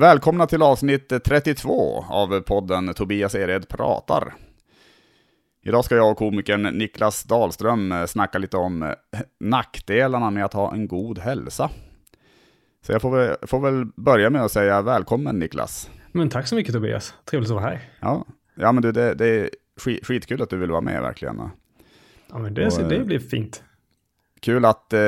Välkomna till avsnitt 32 av podden Tobias Ered pratar. Idag ska jag och komikern Niklas Dahlström snacka lite om nackdelarna med att ha en god hälsa. Så jag får väl, får väl börja med att säga välkommen Niklas. Men tack så mycket Tobias, trevligt att vara här. Ja, ja men du, det, det är skit, skitkul att du vill vara med verkligen. Ja, men det, och, det eh, blir fint. Kul att eh,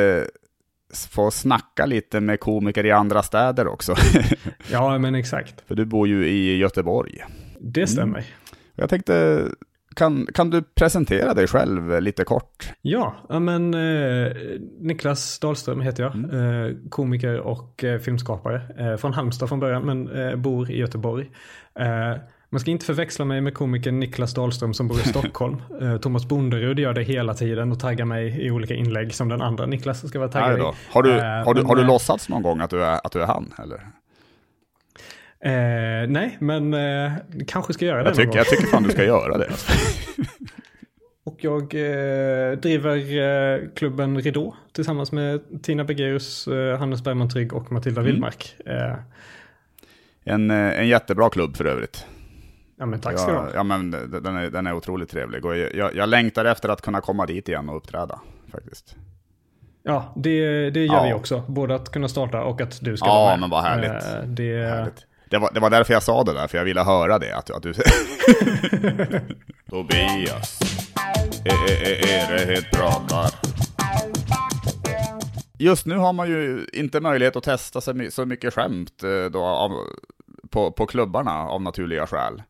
få snacka lite med komiker i andra städer också. ja, men exakt. För du bor ju i Göteborg. Det stämmer. Mm. Jag tänkte, kan, kan du presentera dig själv lite kort? Ja, men eh, Niklas Dahlström heter jag. Mm. Eh, komiker och eh, filmskapare. Eh, från Halmstad från början, men eh, bor i Göteborg. Eh, man ska inte förväxla mig med komikern Niklas Dahlström som bor i Stockholm. Eh, Thomas Bonderud gör det hela tiden och taggar mig i olika inlägg som den andra Niklas ska vara taggad i. Har du, har, du, har du låtsats någon gång att du är, att du är han? Eller? Uh, nej, men uh, kanske ska göra jag det tycker, Jag tycker fan du ska göra det. och jag driver klubben Ridå tillsammans med Tina Begeus, Hannes Bergman Trygg och Matilda mm. Willmark. En, en jättebra klubb för övrigt. Ja men tack ska du ha. Ja men den är, den är otroligt trevlig och jag, jag längtar efter att kunna komma dit igen och uppträda faktiskt. Ja, det, det gör ja. vi också. Både att kunna starta och att du ska ja, vara med. Ja, men vad härligt. Äh, det... härligt. Det, var, det var därför jag sa det där, för jag ville höra det. Att, att du... Tobias, Erehed pratar. Just nu har man ju inte möjlighet att testa så mycket skämt eh, då, av, på, på klubbarna av naturliga skäl.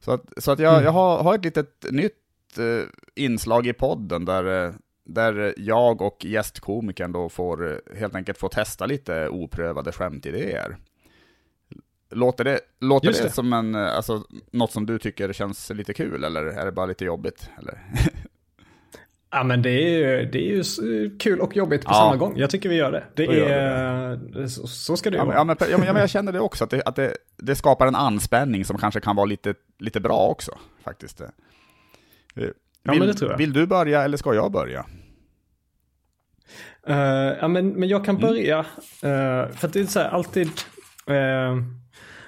Så att, så att jag, mm. jag har, har ett litet nytt eh, inslag i podden där, eh, där jag och gästkomikern då får eh, helt enkelt få testa lite oprövade skämtidéer. Låter det, låter det, det, som en, eh, alltså, något som du tycker känns lite kul, eller är det bara lite jobbigt? Eller? Ja men det är, ju, det är ju kul och jobbigt på ja. samma gång. Jag tycker vi gör det. Det är, det. Så, så, ska det ju ja, vara. Ja men, ja, men jag känner det också, att, det, att det, det, skapar en anspänning som kanske kan vara lite, lite bra också. faktiskt. Vill, ja, men det tror jag. vill du börja eller ska jag börja? Uh, ja men, men jag kan mm. börja. Uh, för det är så här, alltid, uh,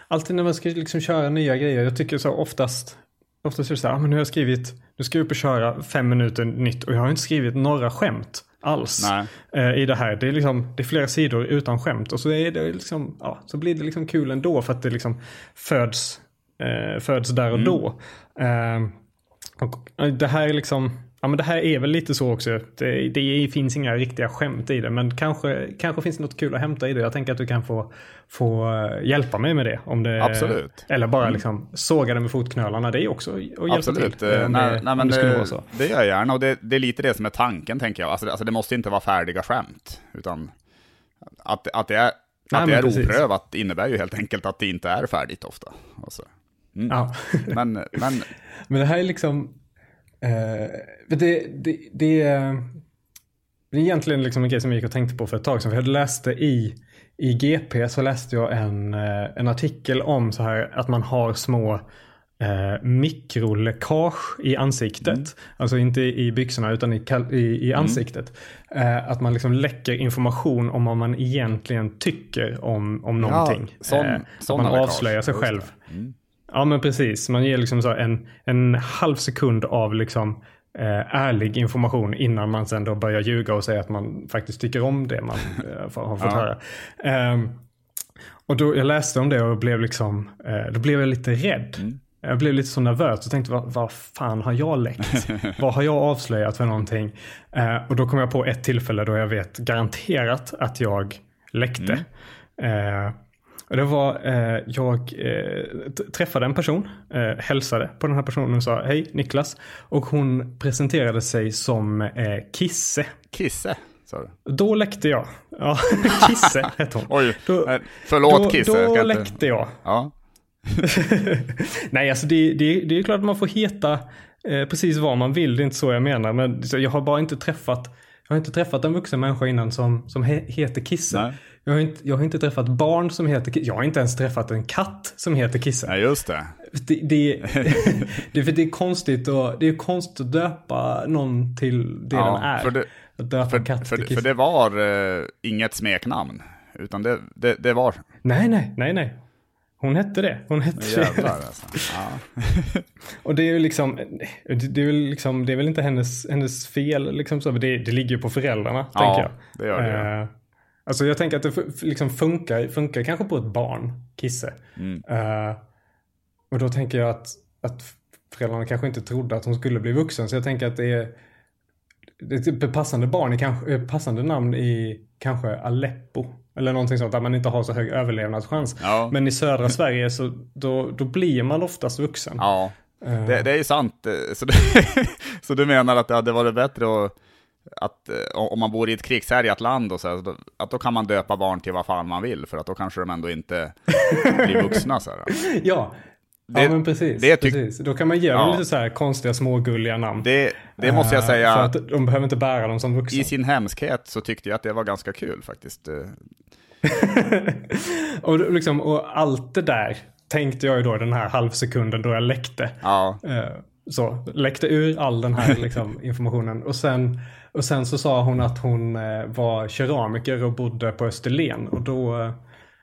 alltid när man ska liksom köra nya grejer, jag tycker så oftast Oftast är det så här, ah, men nu har jag skrivit, nu ska jag upp och köra fem minuter nytt och jag har inte skrivit några skämt alls eh, i det här. Det är, liksom, det är flera sidor utan skämt och så, är det liksom, ja, så blir det liksom kul ändå för att det liksom föds, eh, föds där och mm. då. Eh, och det här är liksom, Ja men det här är väl lite så också. Det, det, finns inga riktiga skämt i det. Men kanske, kanske finns det något kul att hämta i det. Jag tänker att du kan få, få hjälpa mig med det. Om det Absolut. Eller bara liksom såga det med fotknölarna. Det är också att hjälpa Absolut. till. Eh, nej, nej, men det, det, det gör jag gärna. Och det, det, är lite det som är tanken tänker jag. Alltså, alltså det måste inte vara färdiga skämt. Utan att, att det är, nej, att det är oprövat innebär ju helt enkelt att det inte är färdigt ofta. Alltså. Mm. Ja. men, men, men det här är liksom Eh, det, det, det, är, det är egentligen liksom en grej som jag gick och tänkte på för ett tag sedan. För jag läste i, i GP så läste jag en, eh, en artikel om så här att man har små eh, mikroläckage i ansiktet. Mm. Alltså inte i byxorna utan i, i, i mm. ansiktet. Mm. Eh, att man liksom läcker information om vad man egentligen tycker om, om någonting. Ja, sån, eh, att man avslöjar sig själv. Mm. Ja men precis. Man ger liksom så en, en halv sekund av liksom eh, ärlig information innan man sen då börjar ljuga och säga att man faktiskt tycker om det man eh, har fått höra. Um, och då, jag läste om det och blev liksom, eh, då blev jag lite rädd. Mm. Jag blev lite så nervös och tänkte vad, vad fan har jag läckt? vad har jag avslöjat för någonting? Eh, och då kom jag på ett tillfälle då jag vet garanterat att jag läckte. Mm. Eh, det var, eh, jag eh, träffade en person, eh, hälsade på den här personen och sa hej Niklas. Och hon presenterade sig som eh, Kisse. Kisse? Då läckte jag. Ja, Kisse hette hon. Oj, då, förlåt då, Kisse. Då läckte jag. Ja. Nej, alltså det, det, det är klart att man får heta eh, precis vad man vill. Det är inte så jag menar. Men jag har bara inte träffat jag har inte träffat en vuxen människa innan som, som he, heter Kisse. Nej. Jag har, inte, jag har inte träffat barn som heter Kisse. Jag har inte ens träffat en katt som heter Kisse. Nej, just det. Det, det, det, för det är konstigt att, det är konstigt att döpa någon till det ja, den är. För det, att döpa för, katt för, till Kisse. För det var uh, inget smeknamn. Utan det, det, det var... Nej, nej, nej, nej. Hon hette det. Hon hette jävlar alltså. Ja. Och det är ju liksom, det det är liksom, det är väl inte hennes, hennes fel liksom så, det, det ligger ju på föräldrarna, Ja, tänker jag. det gör det. Eh, alltså jag tänker att det liksom funkar, funkar kanske på ett barn, Kisse. Mm. Eh, och då tänker jag att, att föräldrarna kanske inte trodde att hon skulle bli vuxen, så jag tänker att det är, det är typ ett passande barn i kanske, passande namn i kanske Aleppo. Eller någonting sånt där man inte har så hög överlevnadschans. Ja. Men i södra Sverige så då, då blir man oftast vuxen. Ja, Eh, det, det är ju sant. Eh, Så du, så du menar att det hade varit bättre att, att eh, om man bor i ett krigshärjat land och så här, att då kan man döpa barn till vad fan man vill, för att då kanske de ändå inte blir vuxna. Så här. Ja, Det- ja men precis. det tyck- precis. Då kan man ge dem Ja. lite så här konstiga smågulliga namn. Det, det måste jag Eh, säga, För att de behöver inte bära dem som vuxna. i sin hemskhet så tyckte jag att det var ganska kul faktiskt. Eh, och, liksom, och allt det där tänkte jag ju då den här halvsekunden då jag läckte. Ja, så, läckte ur all den här liksom, informationen. Och sen, och sen så sa hon att hon eh, var keramiker och bodde på Österlen. Och då, eh,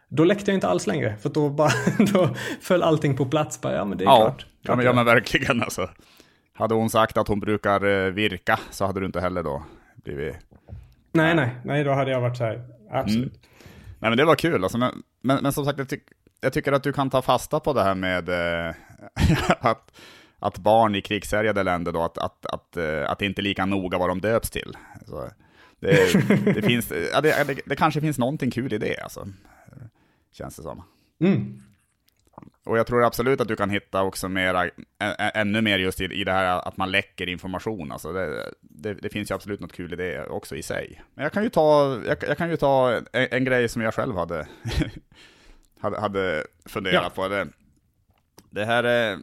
då läckte jag inte alls längre. För då, bara, då föll allting på plats. Bara, ja men det är ja, klart. ja, men, ja men verkligen alltså. Hade hon sagt att hon brukar eh, virka så hade du inte heller då blivit... Nej, nej, nej, då hade jag varit så här. Absolut. Nej men det var kul alltså, men, men, men som sagt, jag, tyck, jag tycker att du kan ta fasta på det här med eh, att, att barn i krigshärjade länder då, att, att, att, eh, att det inte är lika noga vad de döps till. Så, det, det, finns, ja, det, det, det kanske finns någonting kul i det alltså, känns det som. Mm. Och jag tror absolut att du kan hitta också mera, ä, ä, ännu mer just i, i det här att man läcker information. Alltså det, det, det finns ju absolut något kul i det också i sig. Men jag kan ju ta, jag, jag kan ju ta en, en grej som jag själv hade, hade, hade funderat Ja. på. Det, det här är,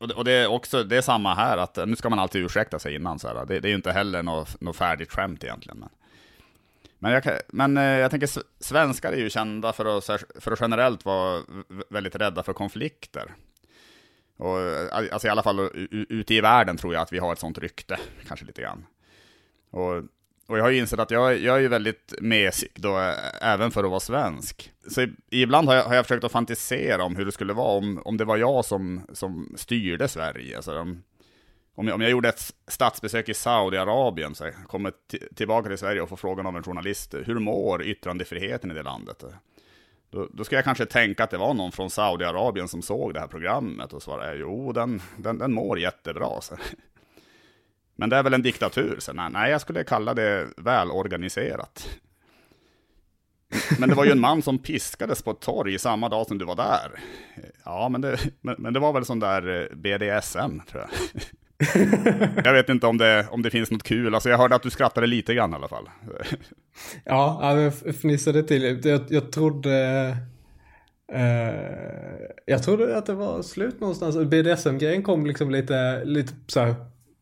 och det, och det är också, det är samma här, att nu ska man alltid ursäkta sig innan. Så här. Det, det är ju inte heller något, något färdigt skämt egentligen. Men, men, jag, men eh, jag tänker, svenskar är ju kända för att, för att generellt vara väldigt rädda för konflikter. Och, eh, alltså i alla fall ute i världen tror jag att vi har ett sånt rykte, kanske lite grann. Och, och jag har ju insett att jag, jag är ju väldigt mesig då, även för att vara svensk. Så ibland har jag, har jag försökt att fantisera om hur det skulle vara om, om det var jag som, som styrde Sverige. Alltså, om, om jag, om jag gjorde ett statsbesök i Saudiarabien, så kommer tillbaka till Sverige och får frågan av en journalist, hur mår yttrandefriheten i det landet? Då, då ska jag kanske tänka att det var någon från Saudiarabien som såg det här programmet och svarade, jo, den, den, den mår jättebra. Så. Men det är väl en diktatur? Så, nej, nej, jag skulle kalla det välorganiserat. Men det var ju en man som piskades på ett torg samma dag som du var där. Ja, men det, men, men det var väl sån där eh, BDSM, tror jag. Jag vet inte om det, om det finns något kul. Alltså jag hörde att du skrattade lite grann i alla fall. Ja, ja, jag fnissade till. Jag, jag trodde... Eh, jag trodde att det var slut någonstans. BDSM-grejen kom liksom lite, lite så här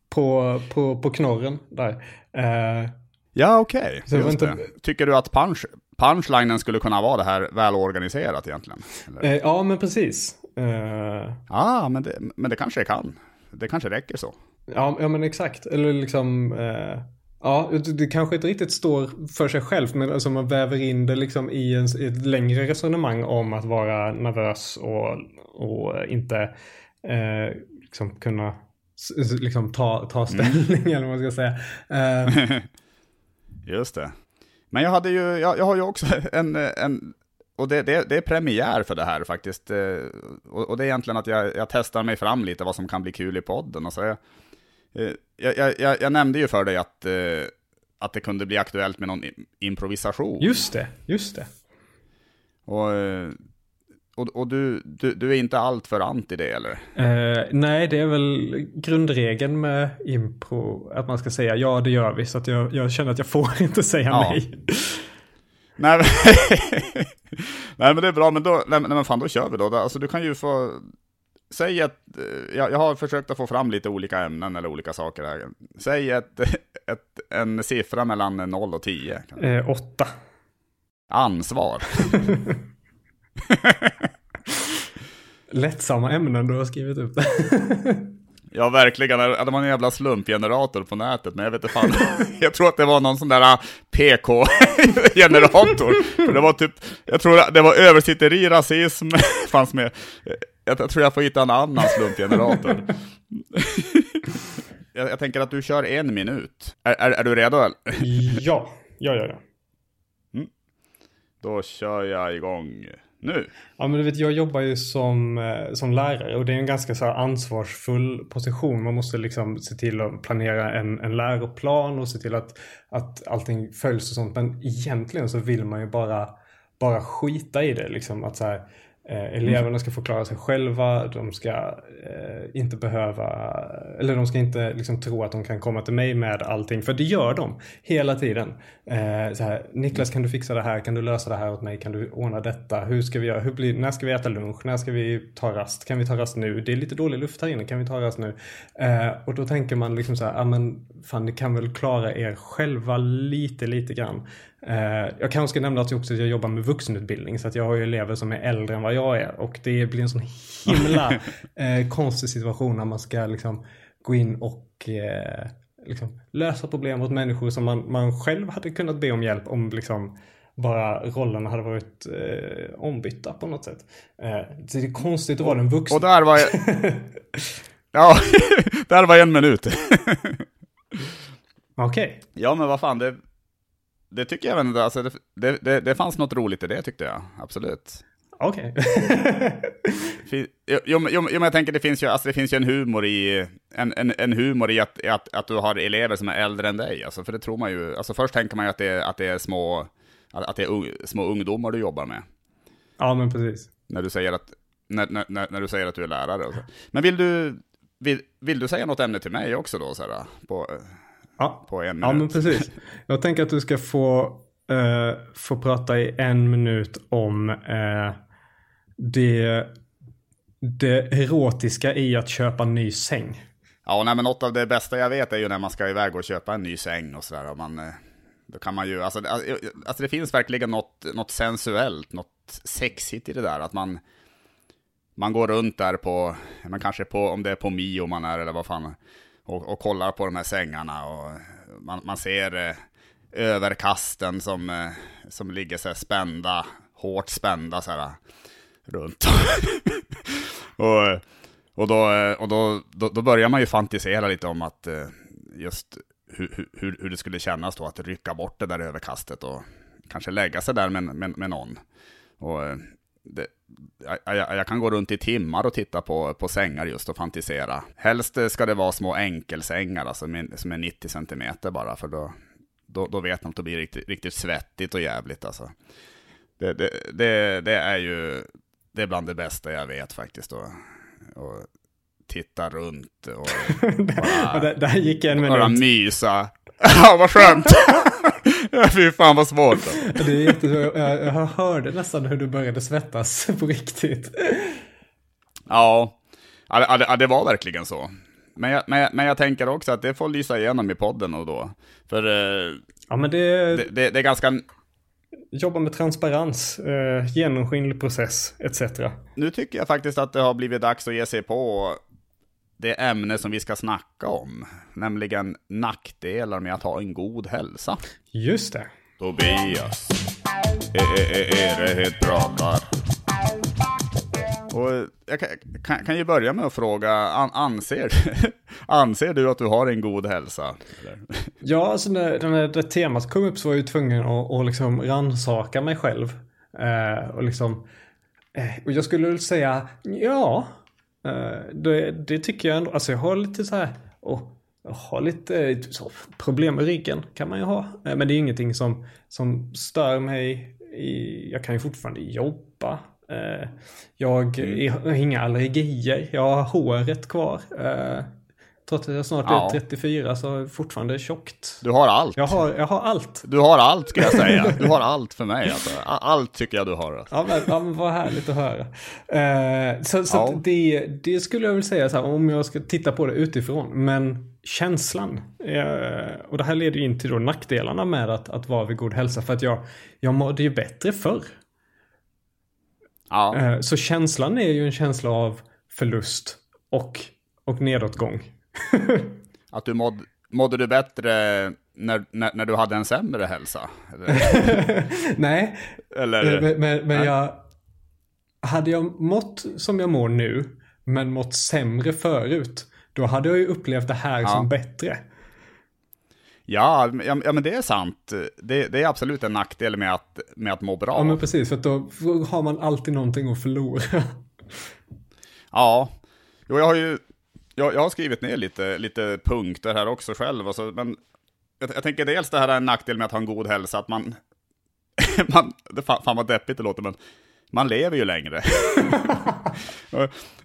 på, på, på knorren där. Eh, Ja, okej. Just inte-. Tycker du att punch, punchlinen skulle kunna vara det här välorganiserat egentligen? Eh, ja, men precis. Eh, Ja, men det, men det kanske kan. Det kanske räcker så. ja, ja, men exakt. Eller liksom... Ja, det, kanske inte riktigt står för sig själv, men alltså man väver in det liksom i, en, i ett längre resonemang om att vara nervös och, och inte eh, liksom kunna liksom ta, ta ställning eller vad man ska säga. Eh, Just det. Men jag hade ju, jag, jag har ju också en, en och det, det, det är premiär för det här faktiskt. Eh, Och, och det är egentligen att jag, jag testar mig fram lite vad som kan bli kul i podden. Och så jag, eh, jag, jag, jag, jag nämnde ju för dig att, att det kunde bli aktuellt med någon improvisation. just det, just det. Och, och, och du, du, du är inte allt för anti det eller? Eh, nej, det är väl grundregeln med impro att man ska säga ja, det gör vi. Så att jag, jag känner att jag får inte säga Ja. nej. Nej, men, nej men det är bra, men då, nej, men- fan då kör vi då. Alltså du kan ju få, säg ett, eh, jag, jag har försökt att få fram lite olika ämnen eller olika saker här. Säg ett, ett, en siffra mellan 0 och 10. Eh, åtta. Ansvar. Lättsamma ämnen du har skrivit upp. Ja, verkligen. Det var en jävla slumpgenerator på nätet, men jag vet inte fan. jag tror att det var någon sån där äh, PK-generator. För det var typ, jag tror det var översitteri, rasism, fanns med. Jag, jag tror jag får hitta en annan slumpgenerator. jag, jag, tänker att du kör en minut. Är, är, är du redo? ja, ja, ja, ja. Mm. Då kör jag igång nu? Ja, men du vet, jag jobbar ju som, eh, som lärare och det är en ganska så ansvarsfull position. Man måste liksom se till att planera en, en läroplan och se till att, att allting följs och sånt. Men egentligen så vill man ju bara, bara skita i det. Liksom att så här, Eh, eleverna ska få klara sig själva, de ska eh, inte behöva, eller de ska inte liksom tro att de kan komma till mig med allting, för det gör de hela tiden. Eh, så här, Niklas kan du fixa det här, kan du lösa det här åt mig, kan du ordna detta, hur ska vi göra, hur blir, när ska vi äta lunch, när ska vi ta rast, kan vi ta rast nu, det är lite dålig luft här inne, kan vi ta rast nu? Eh, och då tänker man liksom så här, ja men fan ni kan väl klara er själva lite, lite grann. Eh, jag kanske ska nämna att jag också jag jobbar med vuxenutbildning så att jag har ju elever som är äldre än vad jag är och det blir en sån himla eh, konstig situation när man ska liksom gå in och eh, liksom lösa problem åt människor som man, man själv hade kunnat be om hjälp om liksom bara rollerna hade varit eh, ombytta på något sätt. Eh, så det är konstigt att vara den vuxna. Och där var jag... ja, där var en minut. Okej. Okay. Ja, men vad fan, det, det tycker jag alltså, det, det, det fanns något roligt i det tyckte jag, absolut. Okej. Okay. jo, jo, jo, men jag tänker det finns ju, alltså, det finns ju en humor i, en, en, en humor i att, att, att du har elever som är äldre än dig. Alltså, för det tror man ju, alltså först tänker man ju att det, att det är små, att det är un, små ungdomar du jobbar med. Ja, men precis. När du säger att, när, när, när du, säger att du är lärare. Men vill du, vill, vill du säga något ämne till mig också då, så här, på, ja. på en minut? Ja, men precis. Jag tänker att du ska få, uh, få prata i en minut om uh, det, det erotiska i att köpa en ny säng. Ja, nej, men något av det bästa jag vet är ju när man ska iväg och köpa en ny säng och sådär. Man, eh, då kan man ju, alltså, alltså det finns verkligen något, något sensuellt, något sexigt i det där. Att man, man går runt där på, men kanske på, om det är på Mio man är eller vad fan, och, och kollar på de här sängarna och man, man ser eh, överkasten som, eh, som ligger så här spända, hårt spända så här eh, runt. och och, då, eh, och då, då, då, börjar man ju fantisera lite om att eh, just hur, hur, hur det skulle kännas då att rycka bort det där överkastet och kanske lägga sig där med, med, med någon. Och eh, det, jag, jag, kan gå runt i timmar och titta på, på sängar just och fantisera. Helst ska det vara små enkelsängar, alltså som är 90 centimeter bara, för då, då, då vet man att det blir riktigt, riktigt svettigt och jävligt alltså. Det, det, det, det är ju det är bland det bästa jag vet faktiskt. Och, och titta runt och bara, där, där gick en minut. Bara mysa. Ja, vad skönt. Fy fan vad svårt. Det är jättesvårt. Jag, jag hörde nästan hur du började svettas på riktigt. Ja, ja det, det var verkligen så. Men jag, men, jag, men jag tänker också att det får lysa igenom i podden och då. För eh, ja, men det... Det, det, det är ganska jobba med transparens, eh, genomskinlig process etc. Nu tycker jag faktiskt att det har blivit dags att ge sig på det ämne som vi ska snacka om, nämligen nackdelar med att ha en god hälsa. Just det. Tobias, det helt pratar? Och jag kan, kan, ju börja med att fråga, an, anser, anser du att du har en god hälsa? Eller? Ja, alltså när, när det temat kom upp så var jag ju tvungen att, att liksom ransaka mig själv. Eh, och liksom, eh, och jag skulle väl säga, ja, eh, det, det, tycker jag ändå. Alltså jag har lite så här, jag har lite så, problem med ryggen kan man ju ha. Eh, men det är ingenting som, som stör mig. I, jag kan ju fortfarande jobba. Eh, jag mm. har inga allergier. Jag har håret kvar. Trots att jag snart ja. är 34 så är jag fortfarande tjockt. Du har allt. Jag har, jag har allt. Du har allt ska jag säga. Du har allt för mig. Alltså. Allt tycker jag du har. Ja, men, ja, men vad härligt att höra. Uh, så så ja. det, det skulle jag vilja säga så här, om jag ska titta på det utifrån. Men känslan. Uh, och det här leder in till då nackdelarna med att, att vara vid god hälsa. För att jag, jag mådde ju bättre förr. Ja. Eh, så känslan är ju en känsla av förlust och, och nedåtgång. Att du mådde, mådde du bättre när, när, när du hade en sämre hälsa? Nej, Eller? men, men, men jag... Hade jag mått som jag mår nu, men mått sämre förut, då hade jag ju upplevt det här Ja. som bättre. Ja, ja, ja, men det är sant. Det, det är absolut en nackdel med att, med att må bra. Ja, men precis, för då har man alltid någonting att förlora. Ja, jo, jag har ju jag, jag har skrivit ner lite, lite punkter här också själv. alltså, men jag, jag tänker dels det här är en nackdel med att ha en god hälsa, att man... man det fan, fan vad deppigt det låter, men man lever ju längre.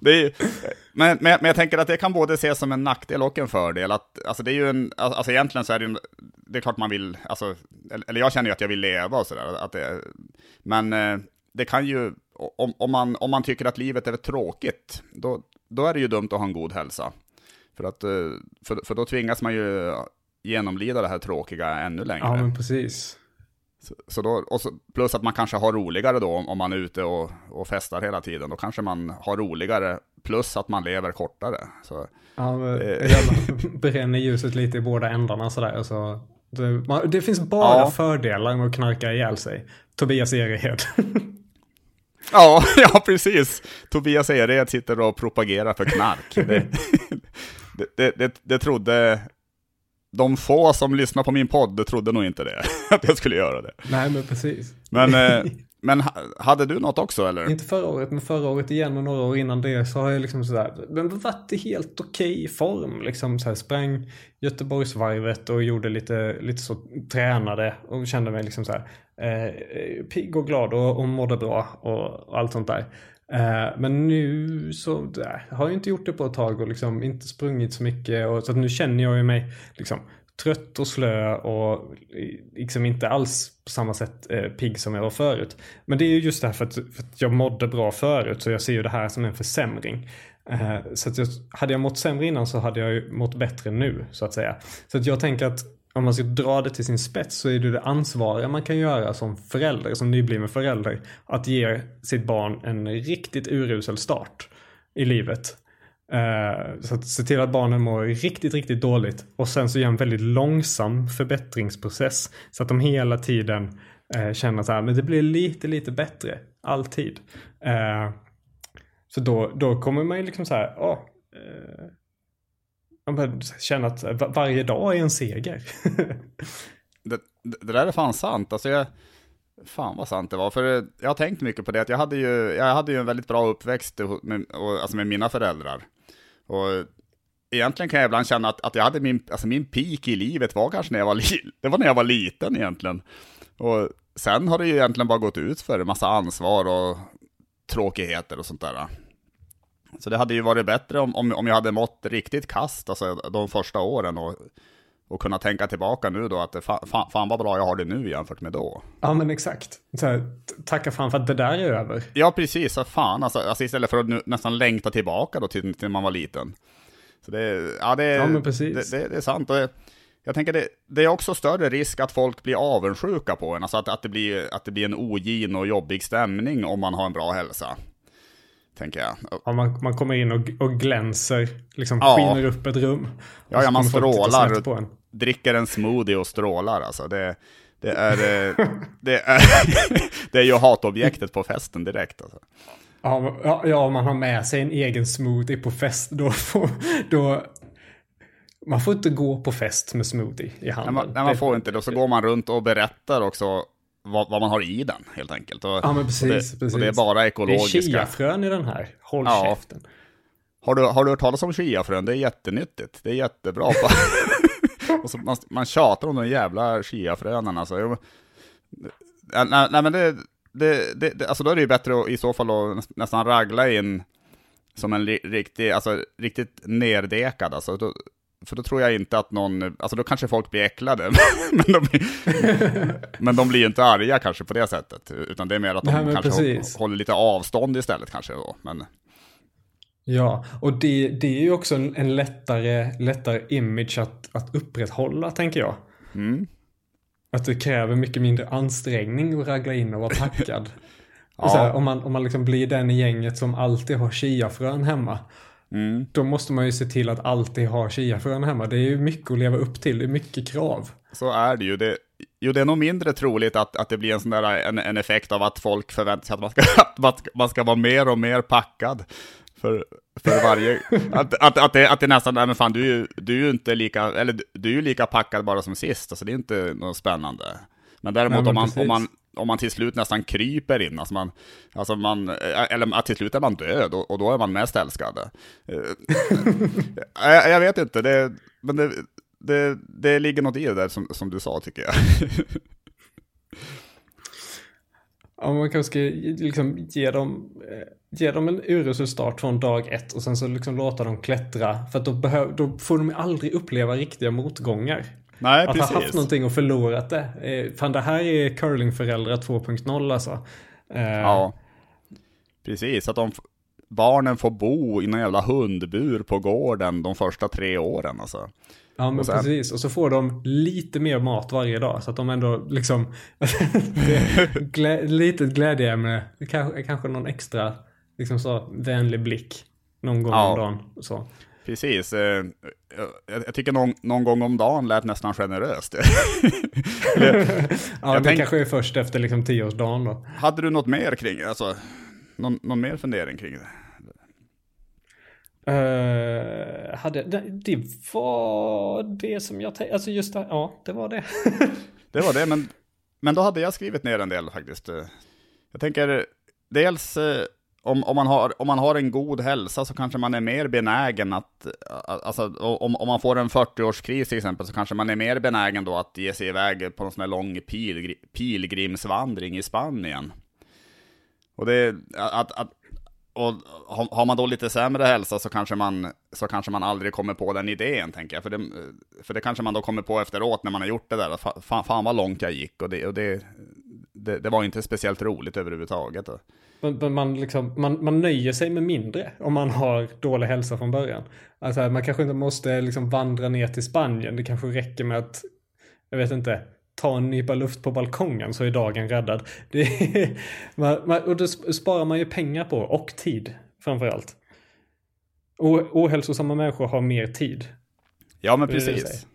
det är, ju- men, men, men jag tänker att det kan både ses som en nackdel och en fördel. Att, alltså det är ju en, alltså egentligen så är det ju, det är klart man vill, alltså, eller jag känner ju att jag vill leva och sådär. Men eh, det kan ju, om, om, man, om man tycker att livet är tråkigt, då, då är det ju dumt att ha en god hälsa. För, att, eh, för, för då tvingas man ju genomlida det här tråkiga ännu längre. Ja, men precis. Så, så då, och så, plus att man kanske har roligare då om, man är ute och, och festar hela tiden. Då kanske man har roligare, plus att man lever kortare. Så, Ja, men Eh. det jävla bränner ljuset lite i båda ändarna sådär. Så det, man, det finns bara Ja. fördelar med att knarka ihjäl sig. Tobias Erehed. ja, ja, precis. Tobias Ered sitter och propagerar för knark. Det, det, det, det, trodde... De få som lyssnar på min podd trodde nog inte det, att jag skulle göra det. Nej, men precis. Men, eh, men hade du något också eller? Inte förra året, men förra året igen och några år innan det så har jag liksom sådär, men varit i helt okej form. Liksom så här, sprang Göteborgsvarvet och gjorde lite, lite så, tränade och kände mig liksom så här, eh, pigg och glad och, och mådde bra och, och allt sånt där. Eh, men nu så där, har jag inte gjort det på ett tag och liksom inte sprungit så mycket och så att nu känner jag ju mig liksom trött och slö och liksom inte alls på samma sätt eh, pigg som jag var förut. Men det är ju just det här för att, för att jag mådde bra förut så jag ser ju det här som en försämring. Eh, så att jag, hade jag mått sämre innan så hade jag ju mått bättre nu så att säga. Så att jag tänker att om man ska dra det till sin spets så är det det ansvariga man kan göra som förälder, som nybliven förälder. Att ge sitt barn en riktigt urusel start i livet. Eh, så att se till att barnen mår riktigt, riktigt dåligt. Och sen så gör en väldigt långsam förbättringsprocess. Så att de hela tiden eh, känner så här, men det blir lite, lite bättre. Alltid. Eh, så då, då kommer man ju liksom så här, åh. man börjar känna att varje dag är en seger. Det, det det där är fan sant. Alltså jag, fan vad sant det var. För jag har tänkt mycket på det. Att jag, hade ju, jag hade ju en väldigt bra uppväxt med, och, alltså med mina föräldrar. Och egentligen kan jag ibland känna att, att jag hade min, alltså min peak i livet var kanske när jag var, li, det var när jag var liten egentligen. Och sen har det ju egentligen bara gått ut för en massa ansvar och tråkigheter och sånt där. Så det hade ju varit bättre om, om, om jag hade mått riktigt kast, alltså de första åren och, och kunna tänka tillbaka nu då att det, fa, fan, fan vad bra jag har det nu jämfört med då. ja men exakt. Här, tacka fan för att det där är över. Ja, precis. Så fan, alltså, alltså istället för att nu, nästan längta tillbaka då till, till man var liten. Så det, ja, det, Ja, men precis. det, det, det är sant. Och jag tänker det, det är också större risk att folk blir avundsjuka på en. Alltså att, att, det blir, att det blir en ogin och jobbig stämning om man har en bra hälsa. Tänker jag. Ja, man, man kommer in och, och glänser, liksom Ja. skiner upp ett rum. Ja, ja, man strålar. På en. Dricker en smoothie och strålar alltså. Det, det är, eh, det är, det är ju hatobjektet på festen direkt. Alltså. Ja, ja, man har med sig en egen smoothie på fest, då får... Då, man får inte gå på fest med smoothie i Nej, handen. man, nej, man får inte det. Så går man runt och berättar också vad, vad man har i den, helt enkelt. Och, Ja, men precis. och, det, precis. och det är bara Det är ekologiska. chiafrön i den här. Håll Ja. käften. Har du, har du hört talas om chiafrön? Det är jättenyttigt. Det är jättebra. och så man, man tjatar om de jävla chiafrönen alltså. Nej, nej, men det, det, det, det, alltså då är det ju bättre att, i så fall att nästan ragla in som en riktig, alltså riktigt nerdekad. Alltså, då, för då tror jag inte att någon, alltså då kanske folk blir äcklade, men, de, men de blir ju inte arga kanske på det sättet, utan det är mer att de Nej, kanske precis. hå- håller lite avstånd istället kanske då. Men, Ja, och det, det är ju också en, en lättare, lättare image att, att upprätthålla, tänker jag. mm. Att det kräver mycket mindre ansträngning att ragla in och vara packad. Ja. och här, om man, om man liksom blir den i gänget som alltid har chiafrön hemma. Mm. då måste man ju se till att alltid ha chiafrön hemma. Det är ju mycket att leva upp till, det är mycket krav. Så är det ju. Det, jo, det är nog mindre troligt att, att det blir en sån där en, en effekt av att folk förväntar sig att man ska, att man ska, man ska vara mer och mer packad. För, för varje, att, att, att, det, att det nästan, nej men fan du är ju, du är ju inte lika, eller du är ju lika packad bara som sist, alltså det är inte något spännande. Men däremot nej, men om, man, om, man, om man till slut nästan kryper in, alltså man, alltså man eh, eller till slut är man död och, och då är man mest älskad. jag, eh, eh, jag, vet inte, det, men det, det, det ligger något i det där som, som du sa tycker jag. Ja, man kanske ska liksom ge dem, ge dem en urusel start från dag ett och sen så liksom låta dem klättra. För att då, behöv, då får de aldrig uppleva riktiga motgångar. Nej, att precis. ha haft någonting och förlorat det. Eh, fan, det här är curlingföräldrar 2.0 alltså. Eh, ja, precis. Att de, barnen får bo i någon jävla hundbur på gården de första tre åren alltså. Ja men och sen... precis, och så får de lite mer mat varje dag så att de ändå liksom glä, litet glädjeämne, kanske, kanske någon extra liksom så vänlig blick någon gång ja. om dagen. Så. Precis, eh, jag tycker någon, någon, gång om dagen lät nästan generöst. ja, det tänk... kanske är först efter liksom tioårsdagen då. Hade du något mer kring? Alltså, någon, någon mer fundering kring det? Uh, hade, det, det, var det som jag tänkte, alltså just det, ja det var det. det var det, men, men då hade jag skrivit ner en del faktiskt. Jag tänker, dels eh, om, om, man har, om man har en god hälsa så kanske man är mer benägen att, alltså om, om man får en 40-årskris till exempel, så kanske man är mer benägen då att ge sig iväg på en sån här lång pilgr pilgrimsvandring i Spanien. Och det, att, att, och har man då lite sämre hälsa så kanske, man, så kanske man aldrig kommer på den idén, tänker jag. För det, för det kanske man då kommer på efteråt när man har gjort det där. Fan, fan vad långt jag gick och, det, och det, det, det var inte speciellt roligt överhuvudtaget. Men, man, liksom, man, man nöjer sig med mindre om man har dålig hälsa från början. Alltså man kanske inte måste liksom vandra ner till Spanien. Det kanske räcker med att, jag vet inte, ta en nypa luft på balkongen så är dagen räddad. Det man, man, och det sparar man ju pengar på och tid framförallt. ohälsosamma människor har mer tid. Ja men precis.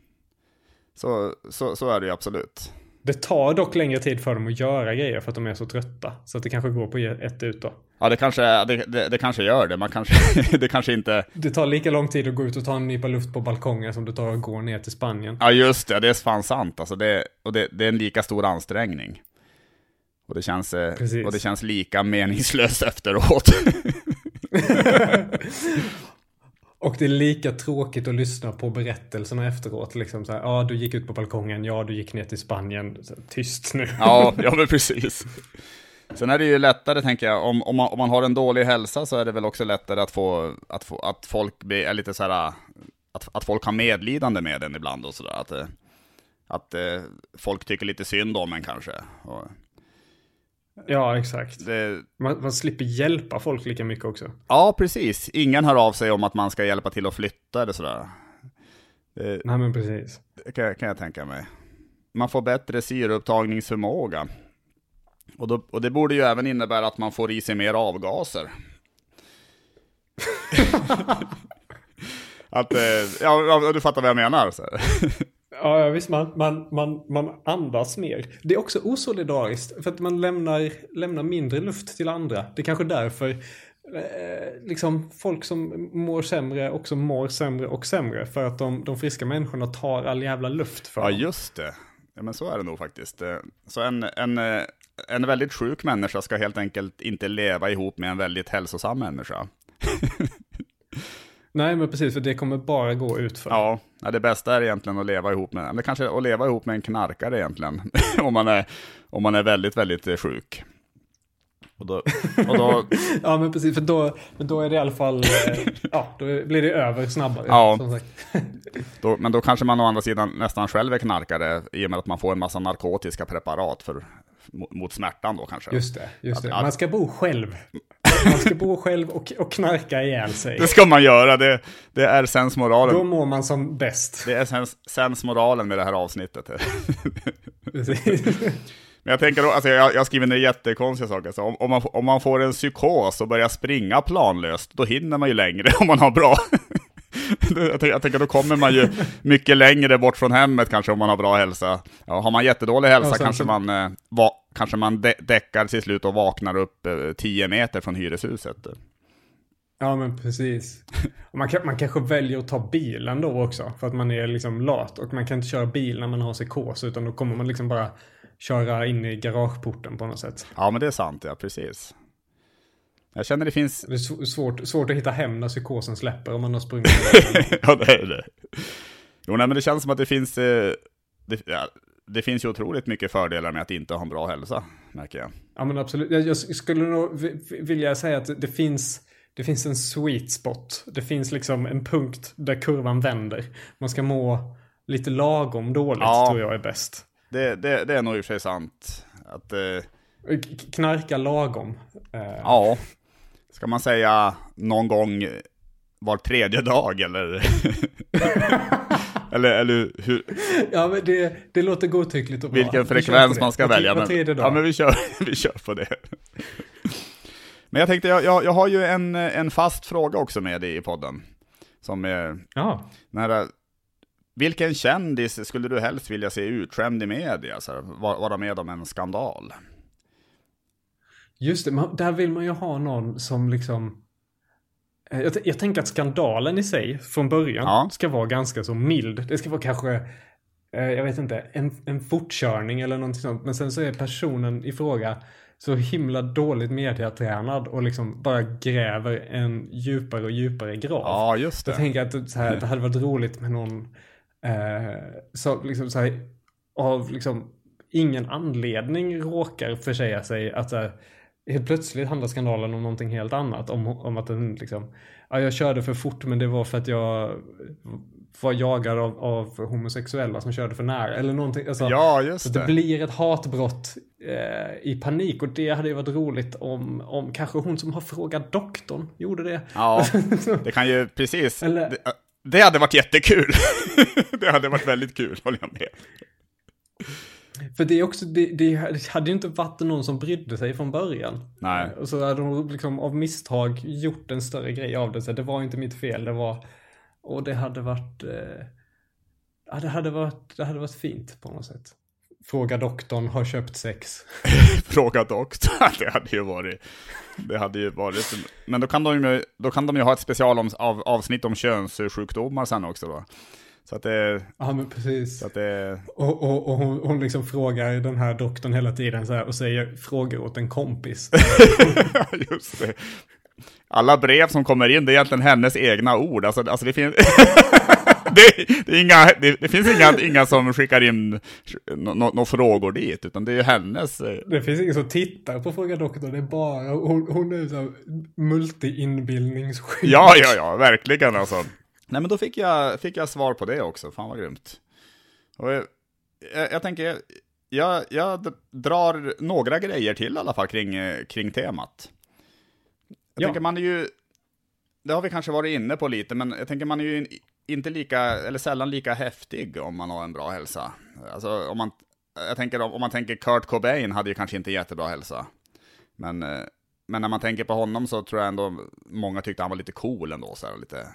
Så, så, så är det ju absolut. Det tar dock längre tid för dem att göra grejer för att de är så trötta. Så att det kanske går på ett ut då. Ja, det kanske, det, det, det kanske gör det. Man kanske, det kanske inte... Det tar lika lång tid att gå ut och ta en nypa luft på balkongen som det tar att gå ner till Spanien. Ja, just det. Det är fan sant. Alltså det, och det, det är en lika stor ansträngning. Och det känns, eh, och det känns lika meningslöst efteråt. Och det är lika tråkigt att lyssna på berättelserna efteråt. Liksom så här, ja, du gick ut på balkongen, ja, du gick ner till Spanien. Så, tyst nu. Ja, ja men precis. Sen är det ju lättare, tänker jag, om, om, man, om man har en dålig hälsa så är det väl också lättare att få, att, få, att folk blir, är lite så här, att, att folk har medlidande med en ibland och sådär. Att, eh, att eh, folk tycker lite synd om en kanske. Och, Ja, exakt. Det... Man, man, slipper hjälpa folk lika mycket också. Ja, precis. Ingen hör av sig om att man ska hjälpa till att flytta eller sådär. Det... Nej, men precis. Det kan, kan jag tänka mig. Man får bättre syreupptagningsförmåga. Och, då, och det borde ju även innebära att man får i sig mer avgaser. att, eh, ja, du fattar vad jag menar. Så. Ja, visst. Man, man, man, man andas mer. Det är också osolidariskt. För att man lämnar, lämnar mindre luft till andra. Det är kanske därför eh, liksom folk som mår sämre också mår sämre och sämre. För att de, de friska människorna tar all jävla luft för Ja, just det. Ja, men så är det nog faktiskt. Eh, så en, en, eh, en väldigt sjuk människa ska helt enkelt inte leva ihop med en väldigt hälsosam människa. Nej, men precis, för det kommer bara gå ut för. Ja, det bästa är egentligen att leva ihop med, eller kanske att leva ihop med en knarkare egentligen, om, man är, om man är väldigt, väldigt eh, sjuk. Och då, och då... ja, men precis, för då, då är det i alla fall, eh, ja, då blir det över snabbare. Ja, då, men då kanske man å andra sidan nästan själv är knarkare, i och med att man får en massa narkotiska preparat för, mot smärtan då kanske. Just det, just det. man ska bo själv. Man ska bo själv och, och knarka ihjäl sig. Det ska man göra, det, det är sensmoralen. Då mår man som bäst. Det är sens, sensmoralen med det här avsnittet. Men jag tänker, då, alltså jag, jag skriver ner jättekonstiga saker. Alltså, om, om, man, om man får en psykos och börjar springa planlöst, då hinner man ju längre om man har bra. jag, tänker, jag tänker, då kommer man ju mycket längre bort från hemmet kanske om man har bra hälsa. Ja, har man jättedålig hälsa kanske så- man, eh, va, kanske man dä, däckar till slut och vaknar upp eh, 10 meter från hyreshuset. Ja men precis. Och man, kan, man kanske väljer att ta bilen då också. För att man är liksom lat. Och man kan inte köra bil när man har psykos. Utan då kommer man liksom bara köra in i garageporten på något sätt. Ja, men det är sant, ja, precis. Jag känner det finns... Det är sv- svårt, svårt att hitta hem när psykosen släpper om man har sprungit. ja, det är det. Jo, nej, men det känns som att det finns... Eh, det, ja, det finns ju otroligt mycket fördelar med att inte ha en bra hälsa, märker jag. ja men absolut. Jag, skulle nog vi- vi- vilja säga att det finns, det finns en sweet spot. Det finns liksom en punkt där kurvan vänder. Man ska må lite lagom dåligt Ja. tror jag är bäst. Det, det, det är nog i och för sig sant. Att, eh, Knarka lagom. Eh, ja, ska man säga någon gång var tredje dag eller? eller, eller hur, Ja, men det, det låter godtyckligt och bra. vilken frekvens det. man ska Var- välja. var Men, tredje dag. ja, men vi kör, vi kör på det. Men jag tänkte, jag, jag, jag har ju en, en fast fråga också med i podden. Som är, Ja. Nära, vilken kändis skulle du helst vilja se utskämd i media? Så här, va- vara med om en skandal? Just det, man, där vill man ju ha någon som liksom... eh, Jag, jag tänker att skandalen i sig från början Ja. ska vara ganska så mild. Det ska vara kanske, eh, jag vet inte, en, en fortkörning eller någonting sånt. Men sen så är personen i fråga så himla dåligt mediatränad och liksom bara gräver en djupare och djupare grav. Ja, just Jag det. tänker att det, så här, det hade varit roligt med någon eh, som liksom så här, av liksom ingen anledning råkar försäga sig att så här, helt plötsligt handlar skandalen om någonting helt annat. Om, om att den liksom, ja, jag körde för fort men det var för att jag var jagad av, av homosexuella som körde för nära. Eller någonting. Alltså, Ja, så just det det. blir ett hatbrott eh, i panik och det hade ju varit roligt om, om kanske hon som har frågat doktorn gjorde det. Ja, det kan ju precis. Eller- Det, det hade varit jättekul. det hade varit väldigt kul, håller jag med. För det är också, det, det hade ju inte varit någon som brydde sig från början. Nej. Och så hade de liksom av misstag gjort en större grej av det. Så det var inte mitt fel, det var... Och det hade varit... Eh, ja, det hade varit, det hade varit fint på något sätt. Fråga doktorn, har köpt sex. Fråga doktorn. Det hade ju varit... Det hade ju varit... Men då kan de ju, då kan de ju ha ett specialavsnitt om könssjukdomar sen också då. Så att det... Ja, men precis. Så att det Och, och, och hon, hon liksom frågar den här doktorn hela tiden så här och säger frågor åt en kompis. Just det. Alla brev som kommer in, det är egentligen hennes egna ord. Alltså, alltså det finns... det, det, inga, det, det finns inga, inga som skickar in några no, frågor dit, utan det är ju hennes... eh, Det finns ingen som tittar på Fråga doktorn, det är bara, hon, hon är så multi-inbildningssjuk. Ja, ja, ja, verkligen alltså. Nej, men då fick jag, fick jag svar på det också. Fan vad grymt. Och jag, jag, jag tänker, jag, jag drar några grejer till i alla fall kring, kring temat. Jag Ja. tänker man är ju, det har vi kanske varit inne på lite, men jag tänker man är ju in- inte lika, eller sällan lika häftig om man har en bra hälsa. Alltså om man, jag tänker om, om man tänker Kurt Cobain hade ju kanske inte jättebra hälsa. Men, eh, men när man tänker på honom så tror jag ändå många tyckte han var lite cool ändå, så här, lite...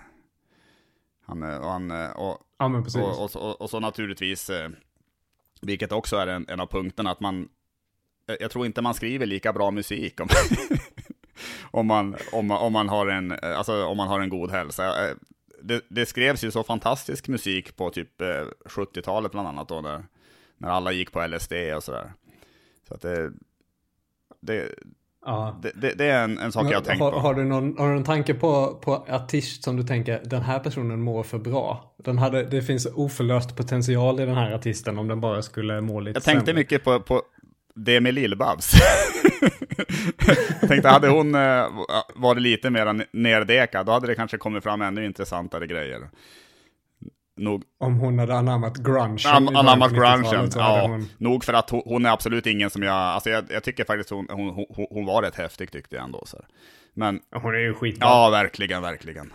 Han, eh, och, han, eh, och, Ja, men precis. och, och, så- och, och så naturligtvis, eh, vilket också är en, en av punkterna, att man, jag tror inte man skriver lika bra musik om, om, man, om, om, man har en, alltså, om man har en god hälsa. Det, det skrevs ju så fantastisk musik på typ eh, 70-talet bland annat då, när, när alla gick på LSD och sådär. Så att det, det, Ja. det, det, det är en, en sak jag har tänkt har, på. har, du någon, har du någon tanke på, på artist som du tänker, den här personen mår för bra? Den hade, det finns oförlöst potential i den här artisten om den bara skulle må lite Jag tänkte sämre. mycket på, på det med Lill-Babs. tänkte, hade hon eh, varit lite mer nerdekad, då hade det kanske kommit fram ännu intressantare grejer. Nog, Om hon hade anammat grunge. an, anammat grungen, Ja. Hon, Nog för att hon, hon är absolut ingen som jag, alltså jag, jag tycker faktiskt hon, hon, hon, var rätt häftig tyckte jag ändå. Så. här. Men, hon är ju skitbra. ja verkligen, verkligen.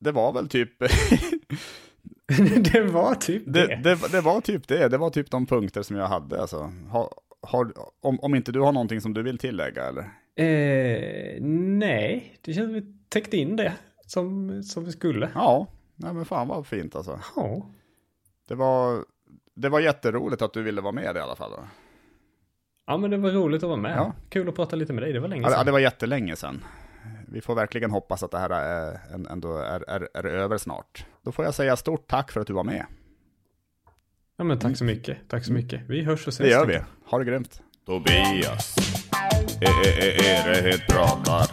Det var väl typ, det var typ det. det, det, det var typ det, det var typ de punkter som jag hade. Alltså. Ha, har, om, om inte du har någonting som du vill tillägga eller? Eh, nej, det känns som vi täckte in det som, som vi skulle. Ja, nej men fan vad fint alltså. Ja. Det var, det var jätteroligt att du ville vara med i alla fall. Då. Ja men det var roligt att vara med. Ja. Kul att prata lite med dig, det var länge Ja, sedan. det var jättelänge sedan. Vi får verkligen hoppas att det här är, ändå är, är, är över snart. Då får jag säga stort tack för att du var med. Ja men tack så mycket, tack så mycket. Vi hörs och ses. Det gör vi. Ha det grymt. Tobias, e- e- e- Erehed pratar.